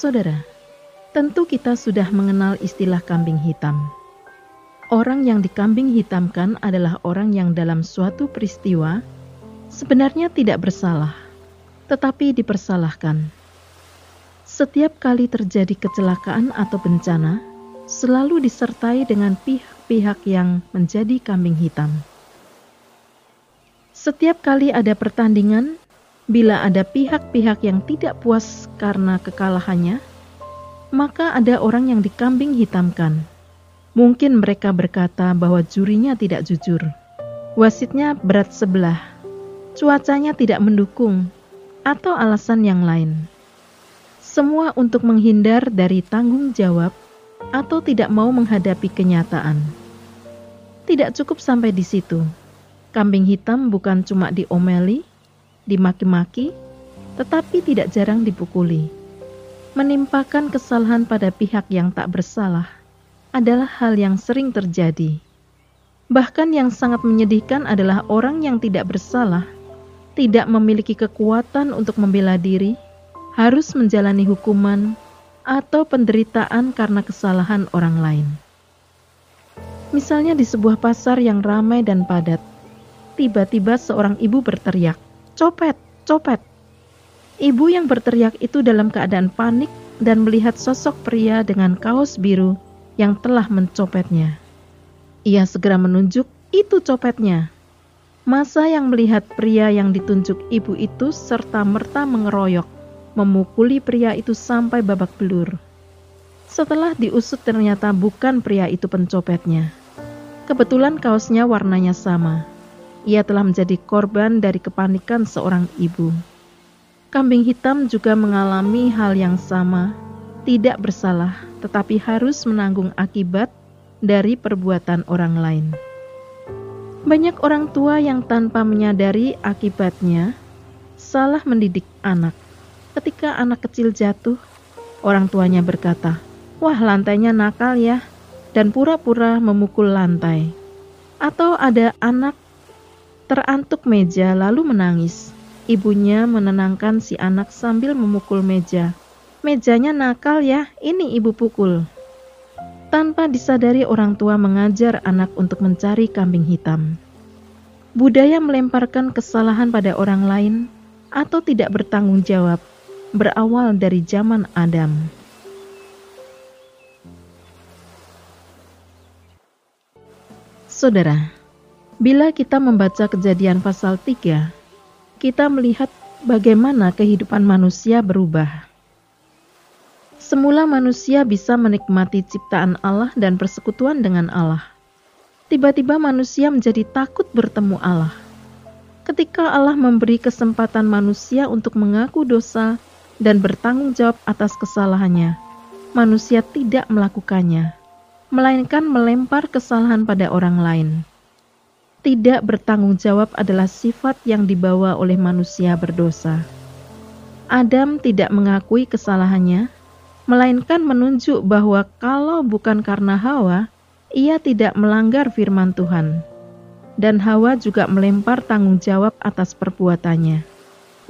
Saudara, tentu kita sudah mengenal istilah kambing hitam. Orang yang dikambing hitamkan adalah orang yang dalam suatu peristiwa sebenarnya tidak bersalah, tetapi dipersalahkan. Setiap kali terjadi kecelakaan atau bencana, selalu disertai dengan pihak-pihak yang menjadi kambing hitam. Setiap kali ada pertandingan, bila ada pihak-pihak yang tidak puas karena kekalahannya, maka ada orang yang dikambing hitamkan. Mungkin mereka berkata bahwa jurinya tidak jujur, wasitnya berat sebelah, cuacanya tidak mendukung, atau alasan yang lain. Semua untuk menghindar dari tanggung jawab atau tidak mau menghadapi kenyataan. Tidak cukup sampai di situ Kambing hitam bukan cuma diomeli, dimaki-maki, tetapi tidak jarang dipukuli. Menimpakan kesalahan pada pihak yang tak bersalah adalah hal yang sering terjadi. Bahkan yang sangat menyedihkan adalah orang yang tidak bersalah, tidak memiliki kekuatan untuk membela diri, harus menjalani hukuman atau penderitaan karena kesalahan orang lain. Misalnya di sebuah pasar yang ramai dan padat, tiba-tiba seorang ibu berteriak, "Copet, copet!" Ibu yang berteriak itu dalam keadaan panik dan melihat sosok pria dengan kaos biru yang telah mencopetnya. Ia segera menunjuk, "Itu copetnya." Masa yang melihat pria yang ditunjuk ibu itu serta merta mengeroyok, memukuli pria itu sampai babak belur. Setelah diusut ternyata bukan pria itu pencopetnya. Kebetulan kaosnya warnanya sama. Ia telah menjadi korban dari kepanikan seorang ibu. Kambing hitam juga mengalami hal yang sama, tidak bersalah, tetapi harus menanggung akibat dari perbuatan orang lain. Banyak orang tua yang tanpa menyadari akibatnya salah mendidik anak. Ketika anak kecil jatuh, orang tuanya berkata, "Wah, lantainya nakal ya," dan pura-pura memukul lantai. Atau ada anak Terantuk meja lalu menangis. Ibunya menenangkan si anak sambil memukul meja. Mejanya nakal ya, ini ibu pukul. Tanpa disadari orang tua mengajar anak untuk mencari kambing hitam. Budaya melemparkan kesalahan pada orang lain atau tidak bertanggung jawab berawal dari zaman Adam. Saudara, Bila kita membaca kejadian pasal 3, kita melihat bagaimana kehidupan manusia berubah. Semula manusia bisa menikmati ciptaan Allah dan persekutuan dengan Allah. Tiba-tiba manusia menjadi takut bertemu Allah. Ketika Allah memberi kesempatan manusia untuk mengaku dosa dan bertanggung jawab atas kesalahannya, manusia tidak melakukannya, melainkan melempar kesalahan pada orang lain tidak bertanggung jawab adalah sifat yang dibawa oleh manusia berdosa. Adam tidak mengakui kesalahannya, melainkan menunjuk bahwa kalau bukan karena Hawa, ia tidak melanggar firman Tuhan. Dan Hawa juga melempar tanggung jawab atas perbuatannya.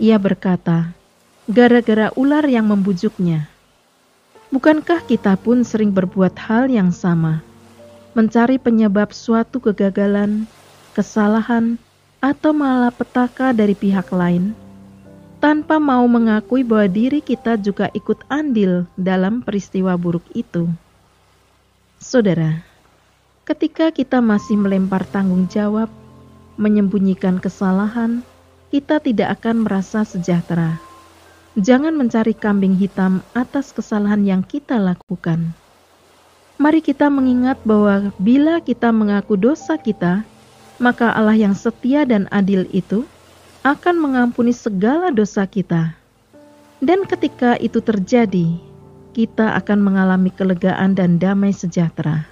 Ia berkata, "Gara-gara ular yang membujuknya." Bukankah kita pun sering berbuat hal yang sama? Mencari penyebab suatu kegagalan, kesalahan, atau malah petaka dari pihak lain, tanpa mau mengakui bahwa diri kita juga ikut andil dalam peristiwa buruk itu. Saudara, ketika kita masih melempar tanggung jawab, menyembunyikan kesalahan, kita tidak akan merasa sejahtera. Jangan mencari kambing hitam atas kesalahan yang kita lakukan. Mari kita mengingat bahwa bila kita mengaku dosa kita, maka Allah yang setia dan adil itu akan mengampuni segala dosa kita. Dan ketika itu terjadi, kita akan mengalami kelegaan dan damai sejahtera.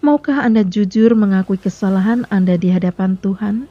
Maukah Anda jujur mengakui kesalahan Anda di hadapan Tuhan?